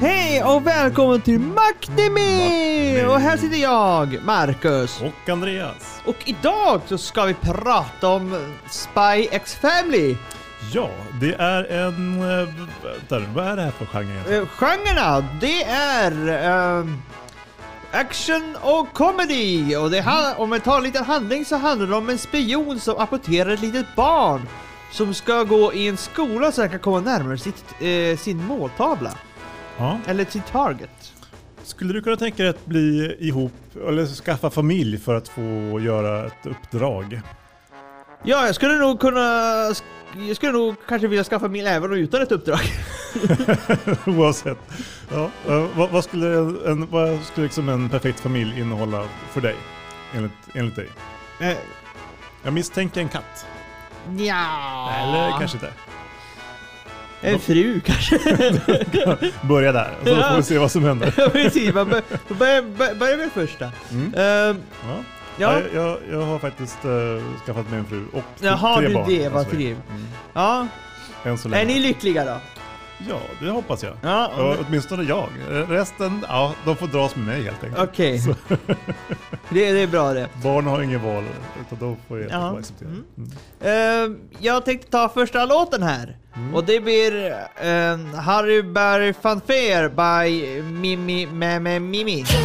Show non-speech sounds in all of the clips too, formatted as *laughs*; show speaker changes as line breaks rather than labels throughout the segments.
Hej och välkommen till Magnimi! Och här sitter jag, Marcus.
Och Andreas.
Och idag så ska vi prata om Spy X Family.
Ja, det är en... eh, Där, vad är det här för genre?
Uh, genrerna, det är ehm, action och comedy. Och det ha- om vi tar en liten handling så handlar det om en spion som apporterar ett litet barn som ska gå i en skola så han kan komma närmare sitt, eh, sin måltavla.
Ja.
Eller sin target.
Skulle du kunna tänka dig att bli ihop, eller skaffa familj för att få göra ett uppdrag?
Ja, jag skulle nog kunna... Jag skulle nog kanske vilja skaffa familj även utan ett uppdrag. *laughs*
Oavsett. Ja, eh, vad, vad skulle, en, vad skulle liksom en perfekt familj innehålla för dig? Enligt, enligt dig?
Eh,
Jag misstänker en katt.
ja.
Eller kanske inte.
En fru kanske. *laughs*
Börja där, så
Ja.
får vi se vad som händer. *laughs*
Ja, Precis, man bör- man börjar bör, börjar med första.
Mm.
Ehm,
Ja.
Ja,
Jag, jag, jag har faktiskt uh, skaffat mig en fru och
Jaha,
tre
du
barn.
det, vad
så länge.
trevligt.
Mm.
ja.
Än så
Är
länge.
ni lyckliga då?
Ja, det hoppas jag.
Ja,
Ja,
om-
åtminstone jag. Resten, ja, de får dras med mig helt enkelt.
okej. *laughs* det, det är bra det.
Barn har ingen val, utan de får helt
Ja.
acceptera.
Mm.
Mm.
Ehm, jag tänkte ta första låten här.
Mm.
Och det blir um, Harry Berry Fanfare by Mimi Meme Mimi.
キ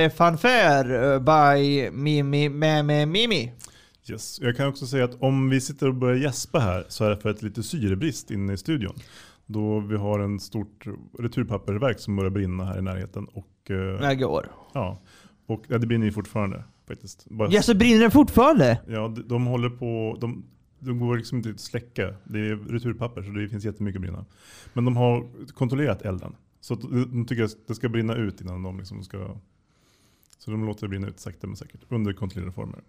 Barre Fanfare eh, by Mimi Meme Mimi.
Yes. Jag kan också säga att om vi sitter och börjar gäspa här så är det för ett lite syrebrist inne i studion. Då vi har en stort returpappersverk som börjar brinna här i närheten. Och, eh,
Jag går.
ja, och ja, det brinner ju fortfarande faktiskt. Bara,
Ja, så brinner den fortfarande?
Ja, de, de håller på, de, de går liksom inte att släcka. Det är returpapper så det finns jättemycket att brinna. Men de har kontrollerat elden. Så att de tycker att det ska brinna ut innan de liksom ska... Så de låter det brinna ut sakta men säkert under kontrollerade former.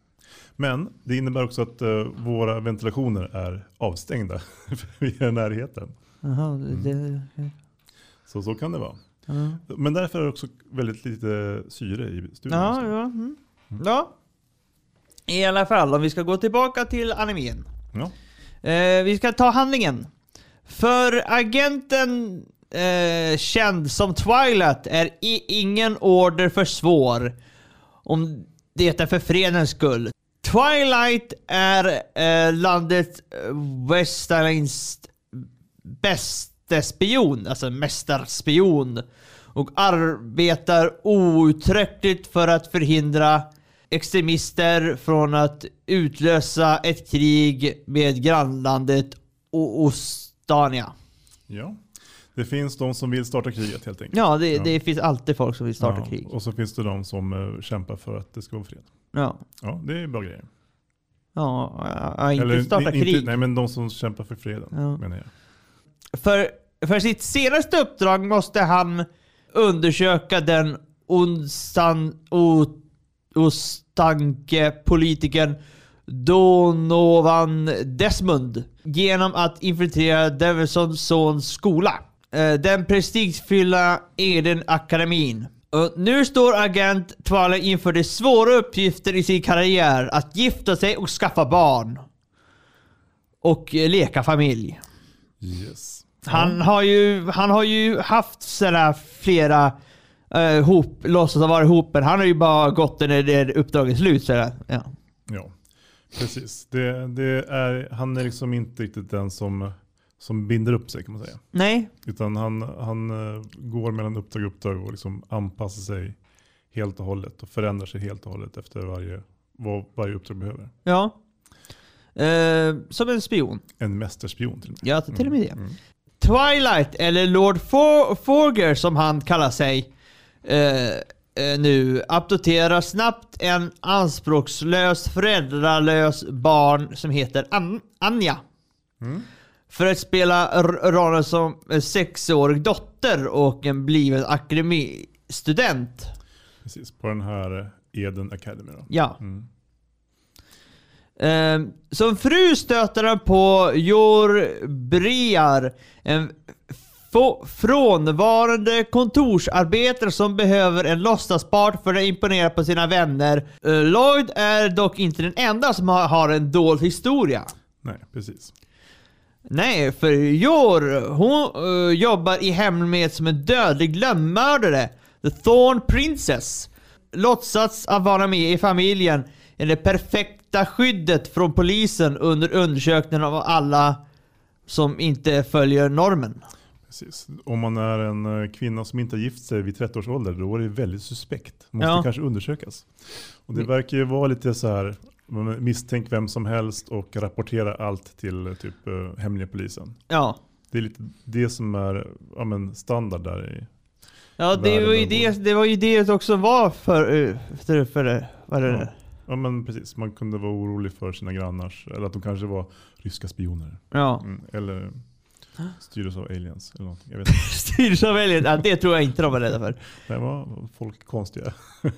Men det innebär också att eh, våra ventilationer är avstängda. för vi är i närheten.
Jaha, det, det,
Så så kan det vara.
ja.
Men därför är det också väldigt lite syre i studion.
Ja, ja. Mm. ja. I alla fall, om vi ska gå tillbaka till animen.
ja.
Eh, vi ska ta handlingen. För agenten eh, känd som Twilight är i ingen order för svår. Om det är för fredens skull. Twilight är eh, landet Westerlands eh, bästa spion, alltså mästarspion. Och arbetar outtröttligt för att förhindra extremister från att utlösa ett krig med grannlandet O- Ostania.
ja. Det finns de som vill starta kriget helt enkelt.
Ja, det, det finns alltid folk som vill starta
Ja,
krig.
Och så finns det de som eh, kämpar för att det ska vara fred.
Ja,
Ja, det är bra grejer.
ja, ja inte starta
ni-
krig.
Inte, nej, men de som kämpar för freden
Ja.
menar jag.
För, för sitt senaste uppdrag måste han undersöka den ondstan, o, ostanke politikern Donovan Desmond genom att infiltrera Davidsons sons skola. Eh, Den prestigefyllda Eden-akademin. Och nu står agent Twilight inför de svåra uppgifter i sin karriär att gifta sig och skaffa barn. Och eh, leka familj.
Yes.
Han har ju, han har ju haft sådär flera uh, hop, låtsas varit ihop, men han har ju bara gått när det är uppdraget slut. Sådär. Ja.
Ja, precis. Det, det är, han är liksom inte riktigt den som, som binder upp sig kan man säga.
Nej,
Utan han, han eh, går mellan uppdrag och uppdrag och liksom anpassar sig helt och hållet och förändrar sig helt och hållet efter varje, vad varje uppdrag behöver.
ja. Eh, som en spion.
En mästerspion till och med.
Ja, till och med det.
Mm.
Twilight, eller Lord For Forger som han kallar sig eh, eh, nu, adopterar snabbt en anspråkslös, föräldralös barn som heter An- Anja.
Mm.
För att spela rollen som en sexårig dotter och en bliven akademistudent.
Precis, på den här Eden Academy. Då.
Ja.
Mm.
Eh, som fru stöter han på Jor Briar, en frånvarande kontorsarbetare som behöver en låtsaspart för att imponera på sina vänner. Eh, Lloyd är dock inte den enda som har, har en dold historia.
Nej, precis.
Nej, för Jor, hon eh, jobbar i hemlighet som en dödlig lönnmördare. The Thorn Princess. Låtsats att vara med i familjen är det perfekta skyddet från polisen under undersökningen av alla som inte följer normen.
Precis. Om man är en eh, kvinna som inte har gift sig vid 30 års ålder, då är det väldigt suspekt. Måste
Ja.
kanske undersökas. Och det verkar ju vara lite så här, misstänk vem som helst och rapportera allt till eh, typ eh, hemliga polisen.
Ja.
Det är lite det som är ja, men standard där i.
Ja, det var, ju det, det var ju det också var för... eh, för, för vad är det?
Ja. Ja men precis, man kunde vara orolig för sina grannars, eller att de kanske var ryska spioner.
Ja.
Mm, eller styrdes av aliens eller någonting. Jag vet *laughs* inte.
Styrelseaväljet, ja, det tror jag inte de var rädda för.
Det var folk konstiga. *laughs*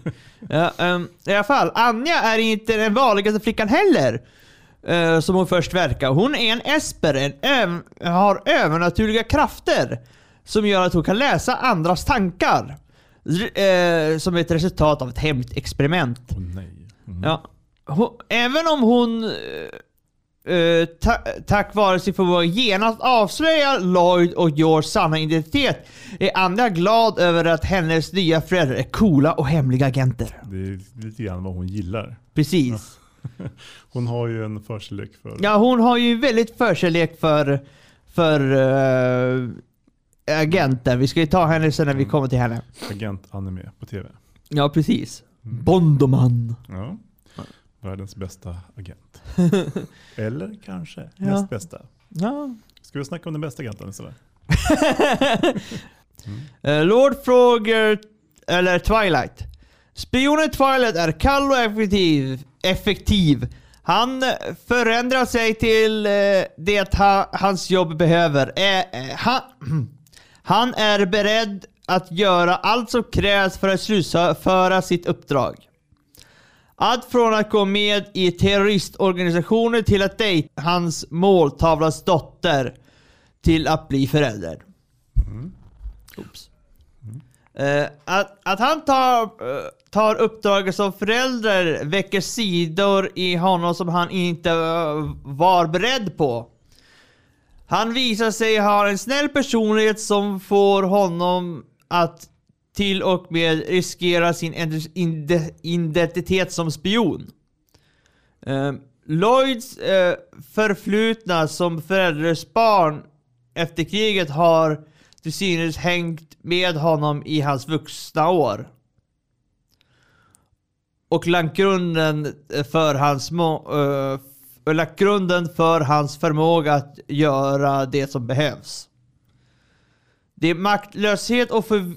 Ja, ehm, I alla fall, Anja är inte den vanligaste flickan heller. eh, som hon först verkar. Hon är en esper, en öv- har övernaturliga krafter. Som gör att hon kan läsa andras tankar. Eh, som ett resultat av ett hemligt experiment.
Åh nej. Mm.
Ja. Hon, även om hon eh, eh, ta, tack vare sin förmåga genast avslöjar Lloyd och Georges sanna identitet är Anja glad över att hennes nya föräldrar är coola och hemliga agenter.
Det är lite grann vad hon gillar.
Precis. *laughs*
Hon har ju en förkärlek för
Ja, hon har ju väldigt förkärlek för, för uh, agenten. Vi ska ju ta henne sen när vi kommer till henne.
Agent anime på tv.
Ja, precis. Bondoman.
Ja. Världens bästa agent. *laughs* Eller kanske
Ja.
näst bästa.
Ja.
Ska vi snacka om den bästa agenten istället? *laughs*
Eh, Lord frågar, eller Twilight. Spionen Twilight är kall och effektiv. effektiv. Han förändrar sig till eh, det ha, hans jobb behöver. Eh, han, *clears throat* han är beredd att göra allt som krävs för att slutföra sitt uppdrag. Allt från att gå med i terroristorganisationer till att dejta hans måltavlas dotter till att bli förälder. Oops. Eh, att, att han tar, eh, tar uppdraget som förälder väcker sidor i honom som han inte eh, var beredd på. Han visar sig ha en snäll personlighet som får honom att till och med riskera sin identitet som spion. Eh, Lloyds eh, förflutna som föräldrars barn efter kriget har till synes hängt med honom i hans vuxna år. Och lagt grunden för hans, eh, lagt grunden för hans förmåga att göra det som behövs. Det är maktlöshet och för,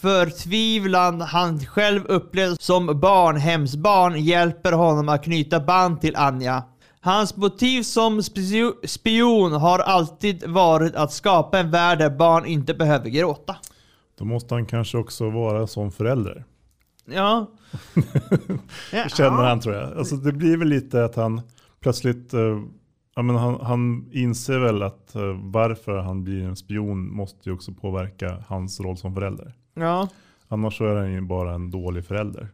förtvivlan han själv upplevde som barnhemsbarn hjälper honom att knyta band till Anja. Hans motiv som spio- spion har alltid varit att skapa en värld där barn inte behöver gråta.
Då måste han kanske också vara som förälder.
Ja. *laughs* ja.
Känner han tror jag. Alltså, det blir väl lite att han plötsligt, eh, ja, men han, han inser väl att eh, varför han blir en spion måste ju också påverka hans roll som förälder.
Ja.
Annars så är han ju bara en dålig förälder.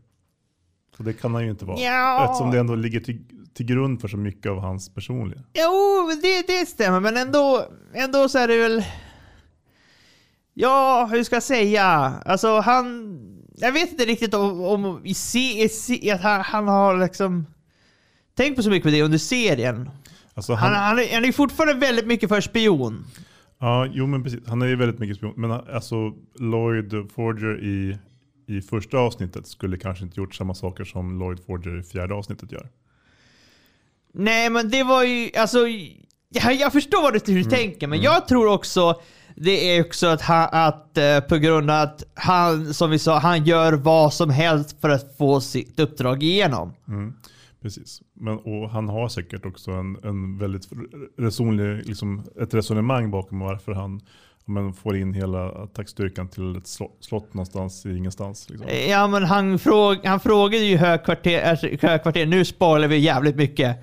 Så det kan han ju inte vara.
Ja.
Eftersom det ändå ligger till, till grund för så mycket av hans personlighet.
Jo, det, det stämmer, men ändå, ändå så är det väl... Ja, hur ska jag säga? Alltså han... Jag vet inte riktigt om, om i se, se, att han, han har liksom... Tänkt på så mycket på det under serien.
Alltså
Han,
han,
han, är, han är fortfarande väldigt mycket för spion.
Ja, jo men precis. Han är ju väldigt mycket spion. Men alltså Lloyd Forger i, i första avsnittet skulle kanske inte gjort samma saker som Lloyd Forger i fjärde avsnittet gör.
Nej, men det var ju... Alltså, jag, jag förstår vad du, hur du tänker, men jag tror också det är också att, han, att eh, på grund av att han, som vi sa, han gör vad som helst för att få sitt uppdrag igenom.
Mm, precis. Men, och han har säkert också en, en väldigt resonlig, liksom, ett resonemang bakom varför han men, får in hela attackstyrkan till ett slott, någonstans i ingenstans. Liksom.
Ja, men han, fråg, han frågade ju högkvarter, alltså, högkvarter, nu spoilar vi jävligt mycket.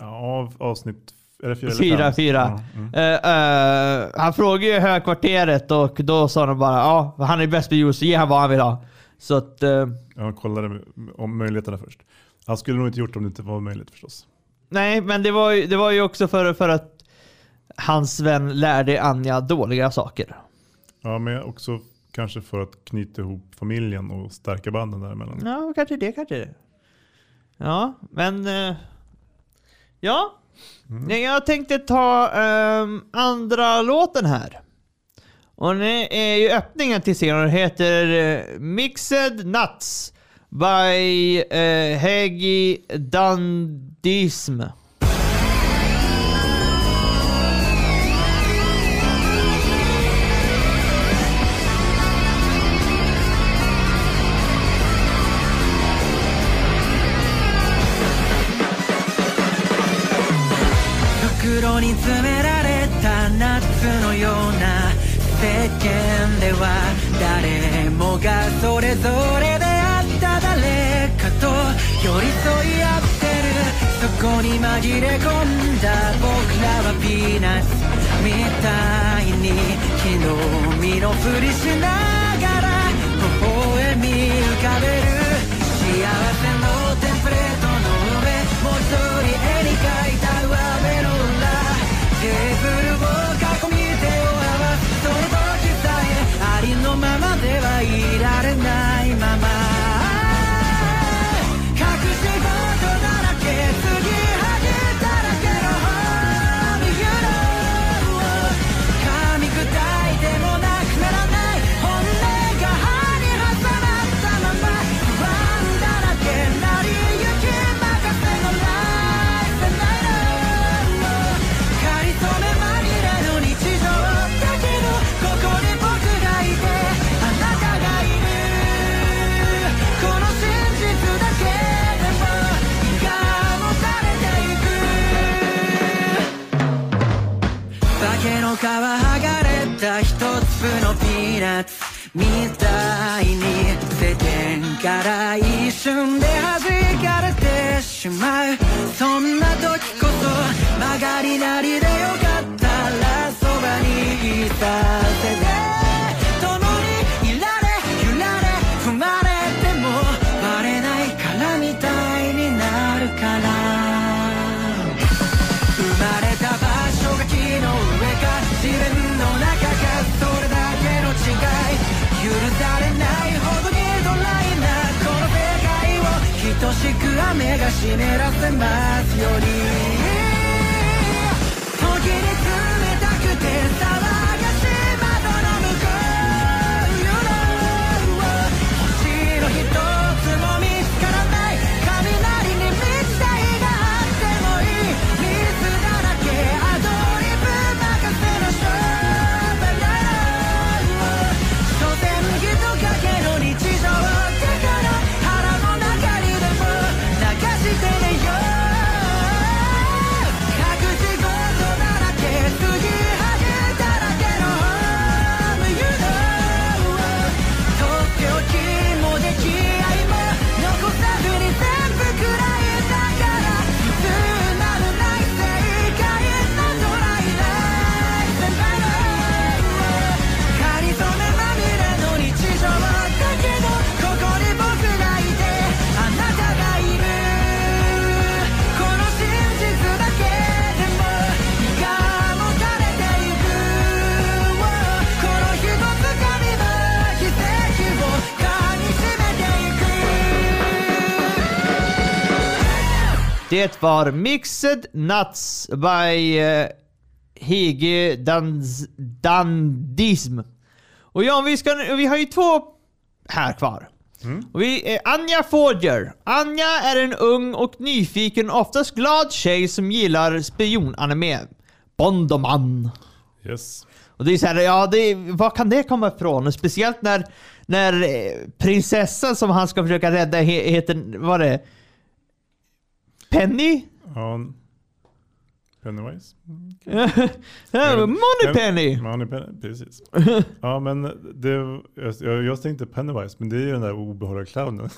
Ja, avsnitt är det fyra,
Fyra, fyra.
Ja, mm.
Eh, eh, han frågade ju högkvarteret och då sa de bara ja, han är bäst på ljus, ge han vad han vill ha. Så att... eh,
Jag kollade om möjligheterna först. Han skulle nog inte gjort det om det inte var möjligt förstås.
Nej, men det var ju, det var ju också för, för att hans vän lärde Anja dåliga saker.
Ja, men också kanske för att knyta ihop familjen och stärka banden däremellan.
Ja, kanske det, kanske det. Ja, men... eh, ja. Nej, Jag tänkte ta ehm, andra låten här. Och nu är ju öppningen till serien. Den heter eh, Mixed Nuts by eh, uh, Heggy Dandism.
は誰もがそれぞれであった誰かと寄り添い合ってる。そこに紛れ込んだ僕らはピーナッツ。みたいに昨日身のふりしながら微笑み浮かべる。幸せのテンプレートの上。もう一人絵に描いたから一瞬で弾かれてしまうそんな な generas de más
y Var Mixed Nuts by eh, Hege Dans, Dandism. Och ja, vi, ska, vi har ju två här kvar. Och vi, eh, Anja Forger. Anja är en ung och nyfiken, oftast glad tjej som gillar spionanime. Bondoman.
Yes.
Och det är så här, ja, det, var kan det komma ifrån? Och speciellt när, när eh, prinsessan som han ska försöka rädda he, heter, vad det? Penny?
Ja, Pennywise. *laughs*
Ja, Money Penny!
Money Penny, precis. *laughs* Ja men det, jag, jag tänkte Pennywise, men det är ju den där obehagliga clownen.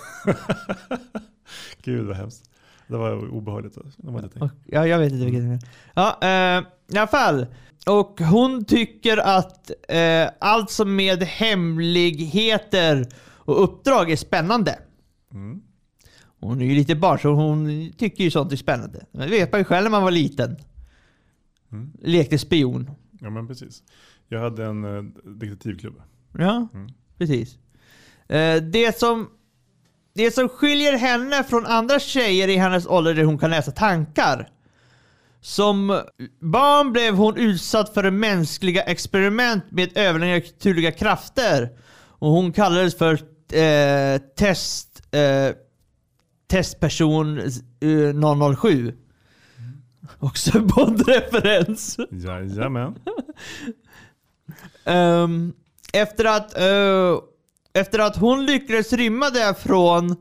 *laughs* Gud vad hemskt. Det var obehagligt. Det var.
Ja, jag vet inte vilket det är. Ja, eh, i alla fall. Och hon tycker att eh, allt som med hemligheter och uppdrag är spännande.
Mm.
Hon är ju lite barn så hon tycker ju sånt är spännande. Men det vet man ju själv när man var liten.
Mm.
Lekte spion.
Ja men precis. Jag hade en eh, detektivklubb.
Ja,
Mm.
precis. Eh, det, som, det som skiljer henne från andra tjejer i hennes ålder är att hon kan läsa tankar. Som barn blev hon utsatt för mänskliga experiment med övernaturliga krafter. Och hon kallades för eh, test, eh, testperson eh, 007. Också en Bond-referens.
Jajamän.
Ehm, efter, att, eh, efter att hon lyckades rymma därifrån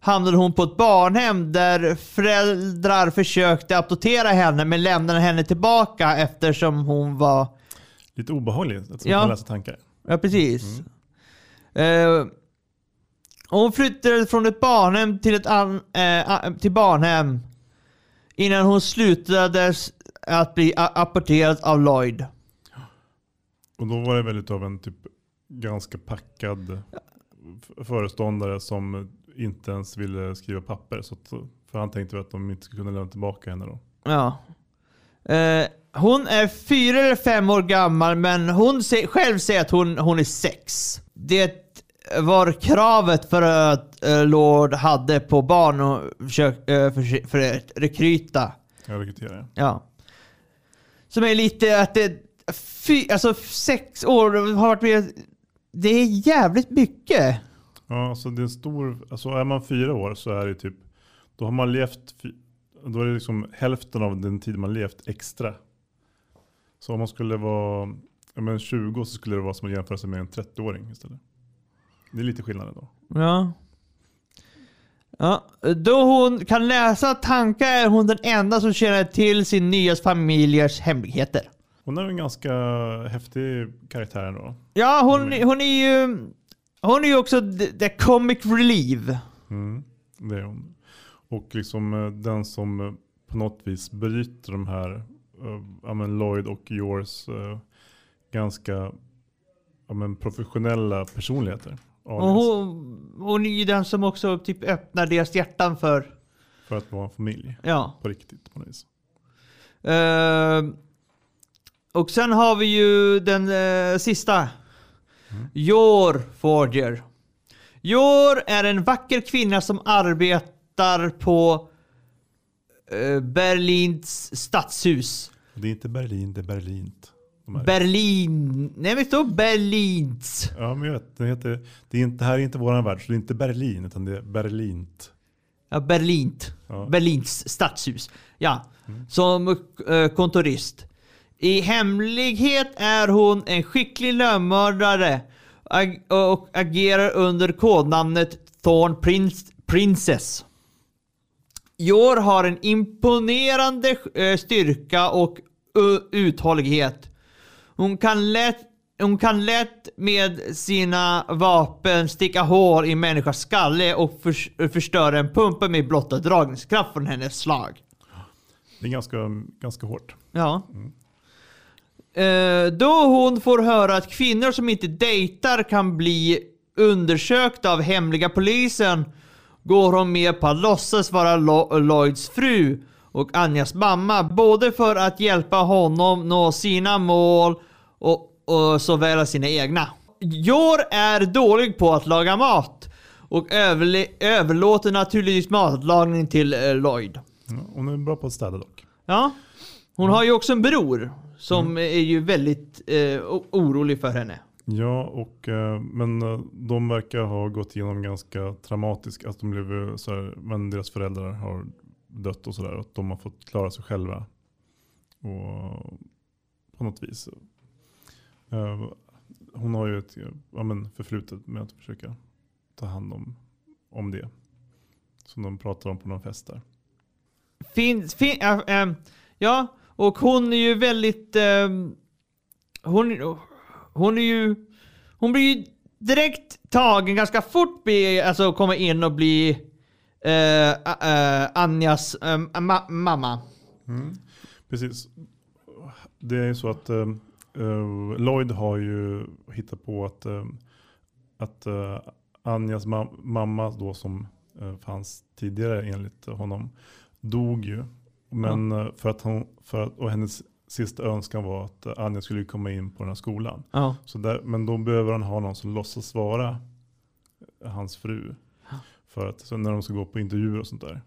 hamnade hon på ett barnhem där föräldrar försökte adoptera henne men lämnade henne tillbaka eftersom hon var...
Lite obehagligt att
Ja.
läsa tankar.
Ja, precis. Eh, hon flyttade från ett barnhem till ett an, eh, till barnhem innan hon slutade att bli apporterad av Lloyd.
Och då var det väl utav en typ ganska packad föreståndare som inte ens ville skriva papper. Så att, för han tänkte väl att de inte skulle kunna lämna tillbaka henne då.
Ja. Eh, hon är fyra eller fem år gammal, men hon se, själv säger att hon, hon är sex. Det var kravet för att eh, Lord hade på barn och försök, eh, för, för att rekryta.
Jag rekryterar.
Ja. Som är lite att det... Fy, alltså sex år har varit med... Det är jävligt mycket.
Ja, alltså det är en stor, alltså är man fyra år så är det typ, då har man levt, då är det liksom hälften av den tid man levt extra. Så om man skulle vara ja, men 20 så skulle det vara som att jämföra sig med en 30-åring istället. Det är lite skillnad då.
Ja. Ja, då hon kan läsa tankar är hon den enda som känner till sin nya familjers hemligheter.
Hon är en ganska häftig karaktär ändå.
Ja, hon, hon är ju... Hon är ju också the, comic relief.
Mm, det är hon. Och liksom eh, den som eh, på något vis bryter de här, ja men Lloyd och Yours eh, ganska men professionella personligheter.
Och hon, hon är ju den som också typ öppnar deras hjärtan för...
För att vara en familj
Ja.
på riktigt på något vis.
Uh, och sen har vi ju den eh, sista. Jor Forger. Jor är en vacker kvinna som arbetar på eh, Berlins stadshus.
Det är inte Berlin, det är Berlint.
Berlin. Nej men står Berlins.
Ja men jag vet, det, heter, det, är inte, det här är inte våran värld så det är inte Berlin utan det är Berlint.
Ja, Berlint.
Ja.
Berlins stadshus. Ja, som eh, kontorist. I hemlighet är hon en skicklig lönnmördare och agerar under kodnamnet Thorn Prince, Princess. Jor har en imponerande eh, styrka och uh, uthållighet. Hon kan lätt hon kan lätt med sina vapen sticka hål i människors skalle och förs- förstöra en pumpa med blotta dragningskraft från hennes slag.
Det är ganska, ganska hårt.
Ja. Eh, då hon får höra att kvinnor som inte dejtar kan bli undersökta av hemliga polisen går hon med på att låtsas vara Lo- Lloyds fru och Anjas mamma. Både för att hjälpa honom nå sina mål och, och såväl sina egna. Jor är dålig på att laga mat och överlåter naturligtvis matlagning till eh, Lloyd.
Ja, hon är bra på att städa dock.
Ja. Hon har ju också en bror som är ju väldigt eh, orolig för henne.
Ja, och, eh, men eh, de verkar ha gått igenom ganska traumatiskt. Att de blev eh, så här, men deras föräldrar har dött och sådär. Att de har fått klara sig själva. Och på något vis. Eh, hon har ju ett ja, men förflutet med att försöka ta hand om, om det. Som de pratar om på någon fest där.
Finns, fin, äh, äh, ja, och hon är ju väldigt... Äh, hon, hon är ju... Hon blir ju direkt tagen ganska fort, be, alltså komma in och bli Anjas äh, ma, mamma.
Precis. Det är ju så att eh, eh, Lloyd har ju hittat på att, eh, att eh, Anjas ma- mamma då som eh, fanns tidigare enligt honom dog ju. Men eh, för att hon, för att, och hennes sista önskan var att eh, Anja skulle komma in på den här skolan.
Ja.
Så där, men då behöver han ha någon som låtsas vara hans fru. För att så när de ska gå på intervjuer och sånt där.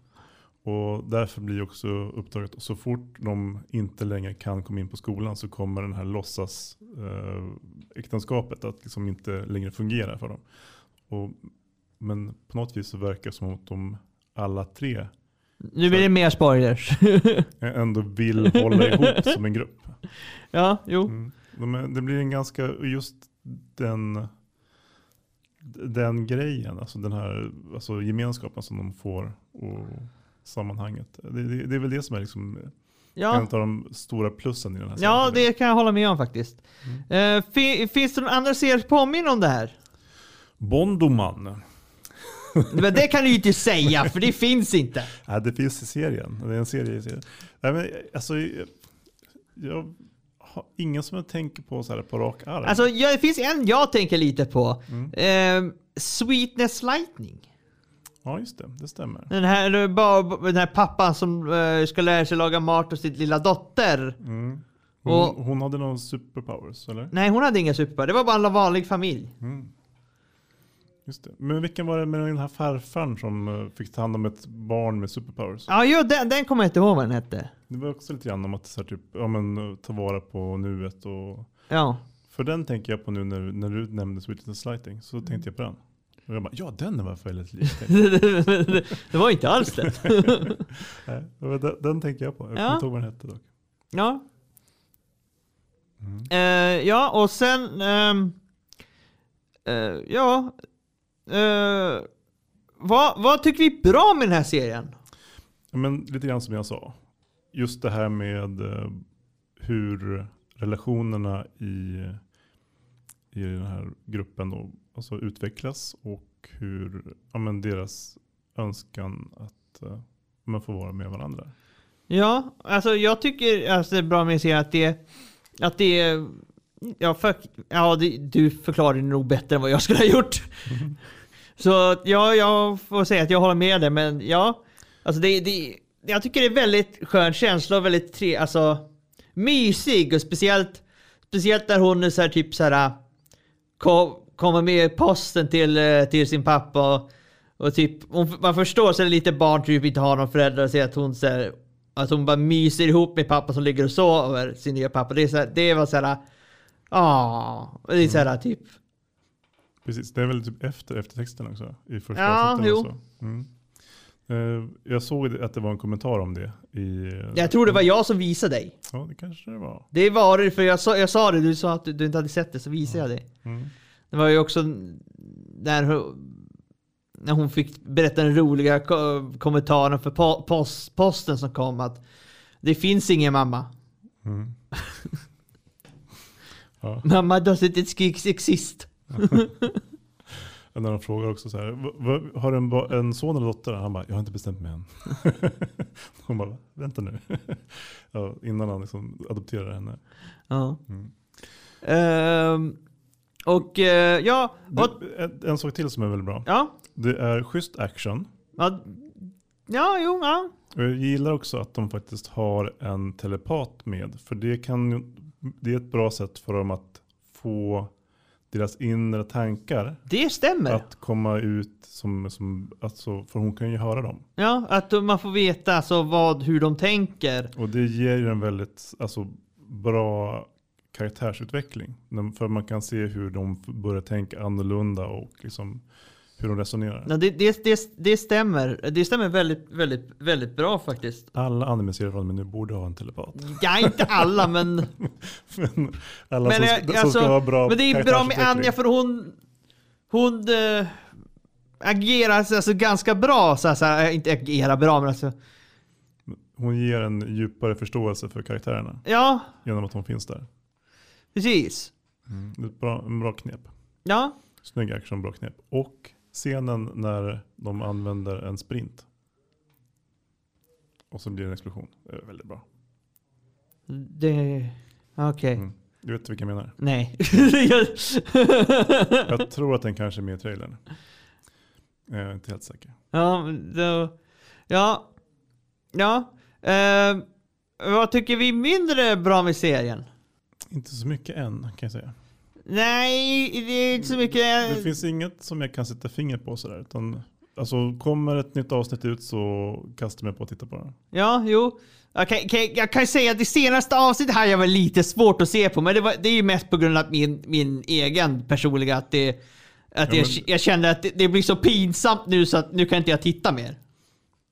Och därför blir också uppdraget, så fort de inte längre kan komma in på skolan så kommer den här låtsas eh, äktenskapet att liksom inte längre fungera för dem. Och, men på något vis så verkar det som att de alla tre
Nu blir det mer spoilers. *laughs*
ändå vill hålla ihop som en grupp. *laughs*
ja, jo.
Mm. De det blir en ganska, just den, den grejen, alltså den här alltså gemenskapen som de får och sammanhanget. Det, det, det är väl det som är liksom en
Ja.
av de stora plussen i den här
ja,
serien.
det kan jag hålla med om faktiskt. Eh, fi, finns det någon andra serier som påminner om det här?
Bondoman.
Men det kan du ju inte säga, för det finns inte. *laughs*
Ja, det finns i serien. Det är en serie i serien. Nej, men, alltså, jag, ingen som jag tänker på så här på rak arm.
Alltså, ja, det finns en jag tänker lite på.
Mm.
Eh, Sweetness Lightning.
ja, just det. Det stämmer.
Den här, den här pappan som eh, ska lära sig laga mat åt sin lilla dotter.
Mm. Hon,
Och-
hon hade någon superpowers, eller?
Nej, hon hade inga super. Det var bara en vanlig familj.
Mm. Just det. Men vilken var det med den här farfarn som eh, fick ta hand om ett barn med superpowers?
Ja, jo, den, den kommer jag inte ihåg vad den hette.
Det var också lite grann om att så här, typ, ja, men, eh, ta vara på nuet och
Ja.
för den tänker jag på nu när, när du nämnde Sweetness Lighting så tänkte jag på den. Och jag bara, ja den var väldigt lik. *laughs*
det var inte alls det. *laughs*
Nej, den, den tänker jag på. Jag
Ja.
kommer inte ihåg vad den hette dock.
Ja.
Mm.
Eh, ja, och sen... ehm, eh, ja. Eh, vad, vad tycker vi är bra med den här serien?
Men lite grann som jag sa. Just det här med eh, hur relationerna i, i den här gruppen då, alltså utvecklas och hur ja, men deras önskan att uh, man får vara med varandra.
Ja, alltså jag tycker alltså, det är bra med att se att det, att det är, ja, för, ja det, du förklarar det nog bättre än vad jag skulle ha gjort. Så ja, jag får säga att jag håller med dig, men ja, alltså det, det, jag tycker det är väldigt skön känsla och väldigt tre, alltså mysig och speciellt, speciellt när hon är så här typ så här äh, kom, kommer med posten till, äh, till sin pappa och, och typ, man förstår så är det lite barn typ inte har någon förälder och ser att hon så här, att hon bara myser ihop med pappa som ligger och sover, sin nya pappa. Det är så här, det var så här, äh, Ja, det är så här typ,
Precis, det är väl typ efter eftertexten också i första
Ja, jo.
också. Mm. Eh, jag såg att det var en kommentar om det. I,
jag tror det var jag som visade dig.
Ja, det kanske det var.
Det var det, för jag sa, jag sa det, du sa att du, du inte hade sett det, så visade jag det.
Mm.
Det var ju också när hon, när hon fick berätta den roliga ko- kommentaren för po- post, posten som kom att det finns ingen mamma.
Mm. *laughs* ja.
Mamma doesn't exist. *laughs*
När de frågar också så här, "Va- va- har du en, en son eller dotter? Han bara, jag har inte bestämt mig än. *laughs* Hon bara, vänta nu. *laughs* ja, innan han liksom adopterar henne.
Ja.
Mm.
Ehm, och eh, ja, och,
Det, en, en sak till som är väldigt bra.
ja,
Det är schysst action.
ja, ja, jo, ja.
Och jag gillar också att de faktiskt har en telepat med. För det, kan, det är ett bra sätt för dem att få deras inre tankar
Det stämmer.
att komma ut som, som alltså, för hon kan ju höra dem.
Ja, att man får veta alltså vad, hur de tänker.
Och det ger ju en väldigt alltså, bra karaktärsutveckling. För man kan se hur de börjar tänka annorlunda och liksom hur de resonerar.
Ja, det, det, det, det stämmer. Det stämmer väldigt, väldigt, väldigt bra faktiskt.
Alla anime-serier från med nu borde ha en telepat.
Ja, inte alla men... *laughs*
Men alla
men,
som,
jag-
som
alltså,
ska ha bra
men det är bra med. Anja för hon... Hon äh, agerar alltså, ganska bra. Så så här, inte agerar bra men alltså...
Hon ger en djupare förståelse för karaktärerna
Ja,
genom att hon finns där.
precis.
Är ett bra, en bra knep.
Ja,
Snygg action, bra knep. Och scenen när de använder en sprint. Och så blir det en explosion. Det är väldigt bra.
det... Okej.
Mm. Du vet vilka jag menar?
Nej. *laughs*
Jag tror att den kanske är med i trailern. Jag är inte helt säker.
ja, då, ja. Ja. Eh, vad tycker vi mindre bra med serien?
Inte så mycket än kan jag säga.
Nej, det är inte så mycket.
Det finns inget som jag kan sätta finger på sådär. Utan, alltså, kommer ett nytt avsnitt ut så kastar jag mig på att titta på det.
Ja, jo. Jag kan, kan, jag kan säga att det senaste avsnittet hade jag väl lite svårt att se på, men det, var, det är ju mest på grund av min, min egen personliga att det... Att
Ja,
jag,
men-
jag kände att det, det blir så pinsamt nu så att nu kan inte jag titta mer.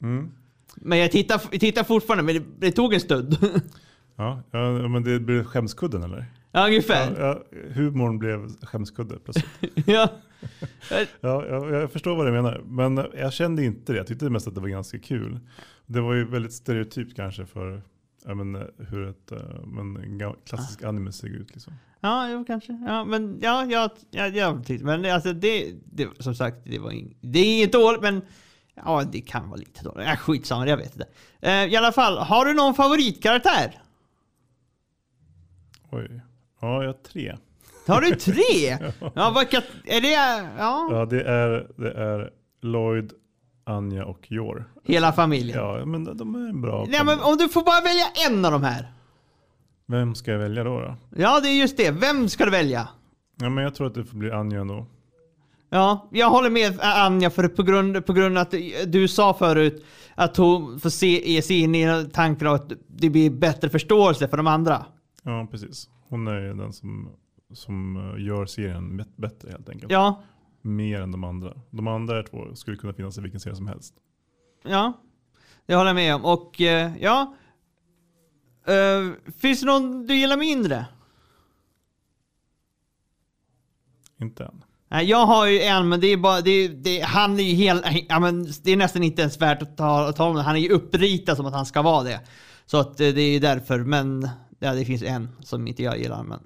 Mm.
Men jag tittar, tittar fortfarande, men det, det tog en stund. *laughs*
Ja, ja, men det blir skämskudden eller?
Ja, ungefär.
Ja, ja, humorn blev skämskudde plötsligt. *laughs*
Ja.
Ja, jag, jag förstår vad du menar. Men jag kände inte det. Jag tyckte mest att det var ganska kul. Det var ju väldigt stereotypt kanske för men, hur ett eh, men, klassisk anime ser ut. Liksom.
Ja, jo, kanske. Ja, men ja, jag, jag, jag tyckte, men alltså det, det, som sagt, det var ing, det är inget dåligt, men ja, det kan vara lite dåligt. Ja, skitsamma, jag vet inte. Eh, I alla fall, har du någon favoritkaraktär?
Oj. Ja, jag har tre.
Har du tre? *laughs* ja, vilka, är det, ja,
Ja, det är, det är Lloyd, Anja och Yor.
hela familjen?
Ja, men de- är en bra
Nej, men om du får bara välja en av de här.
Vem ska jag välja då? då?
Ja, det är just det. Vem ska du välja?
Ja, men jag tror att det får bli Anja ändå.
Ja, jag håller med Anja för på grund, på grund att du sa förut att hon får se, sig in i och att det blir bättre förståelse för de andra.
Ja, precis. Hon är den som, som eh, gör serien bättre helt enkelt.
Ja,
Mer än de andra. De andra två skulle kunna finnas i vilken serie som helst.
ja. Det håller jag med om. Och eh, ja. Eh, finns det någon du gillar mindre?
Inte än.
Nej, jag har ju en, men det är bara, det, det, han är ju helt, ja, men det är nästan inte ens värt att ta, att ta om det. Han är ju uppritad som att han ska vara det. Så att det är ju därför, men Ja, det finns en som inte jag gillar, men...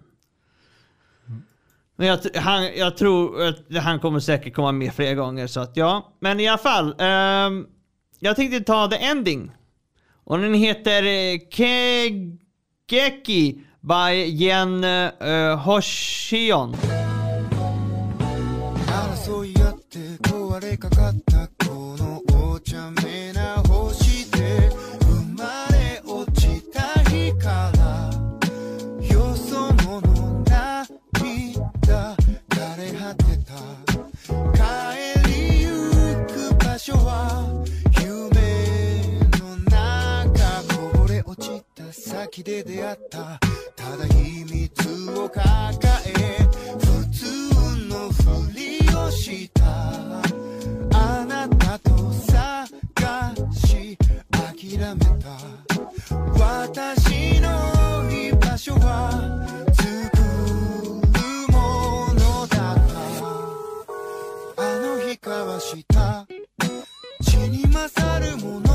Men jag, tr- han, jag tror att han kommer säkert komma med fler gånger, så att ja. Men i alla fall. ehm, jag tänkte ta The Ending. Och den heter eh, Kegeki by Jen uh, Hoshion.
争い合って壊れかかったこのお茶目な 出会った。ただ秘密を抱え普通のふりをした。あなたと探し諦めた。私の居場所は作るものだったあの日交わした。血に勝るもの。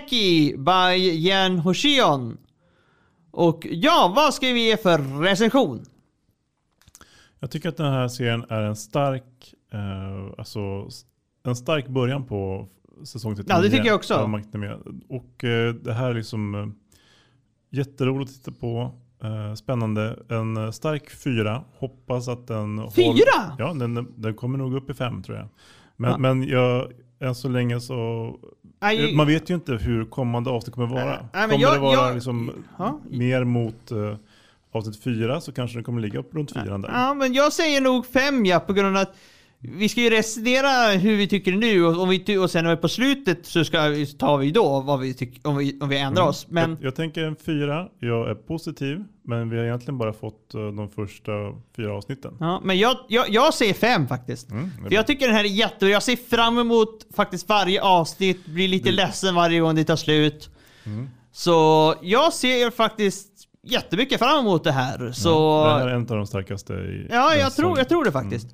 Keigeki by Jen Hoshion. Och ja, vad ska vi ge för recension?
Jag tycker att den här serien är en stark, eh, alltså, en stark början på säsong 39.
Ja, det tycker jag också.
Och eh, det här är liksom eh, jätteroligt att titta på. Eh, spännande. En stark fyra. Hoppas att den...
Fyra?
håll- Ja, den, den kommer nog upp i fem tror jag. Men,
Ja.
men jag, än så länge så...
Nej,
Man vet ju inte hur kommande avsnitt kommer vara.
Nej, men
kommer
jag-
det vara
jag-
liksom
Ja.
mer mot eh, avsnitt fyra så kanske den kommer ligga upp runt fyran där.
Ja, men jag säger nog fem ja, på grund av att vi ska ju recensera hur vi tycker nu och, om vi, och sen när vi är på slutet så ska, vi- tar vi då vad vi tycker, om vi, om vi ändrar oss. Men
Jag, jag tänker en fyra, jag är positiv, men vi har egentligen bara fått eh, de första fyra avsnitten.
Ja, men jag, jag, jag säger fem faktiskt.
Mm, det
För jag tycker den här är jättebra. Jag ser fram emot faktiskt varje avsnitt. Blir lite ledsen varje gång det tar slut.
Mm.
Så jag ser faktiskt jättemycket fram emot det här. Så...
Det här är en av de starkaste i
Ja, jag tror, jag tror det faktiskt.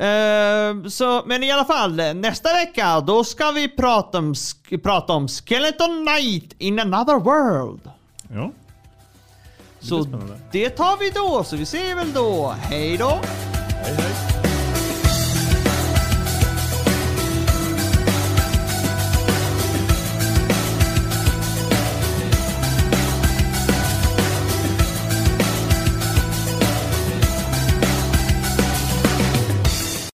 Eh, så, men i alla fall, nästa vecka då ska vi prata om, prata om Skeleton Knight in another world.
Ja, det
Så det tar vi då, så vi ser väl då. Hej då!
Hej hej.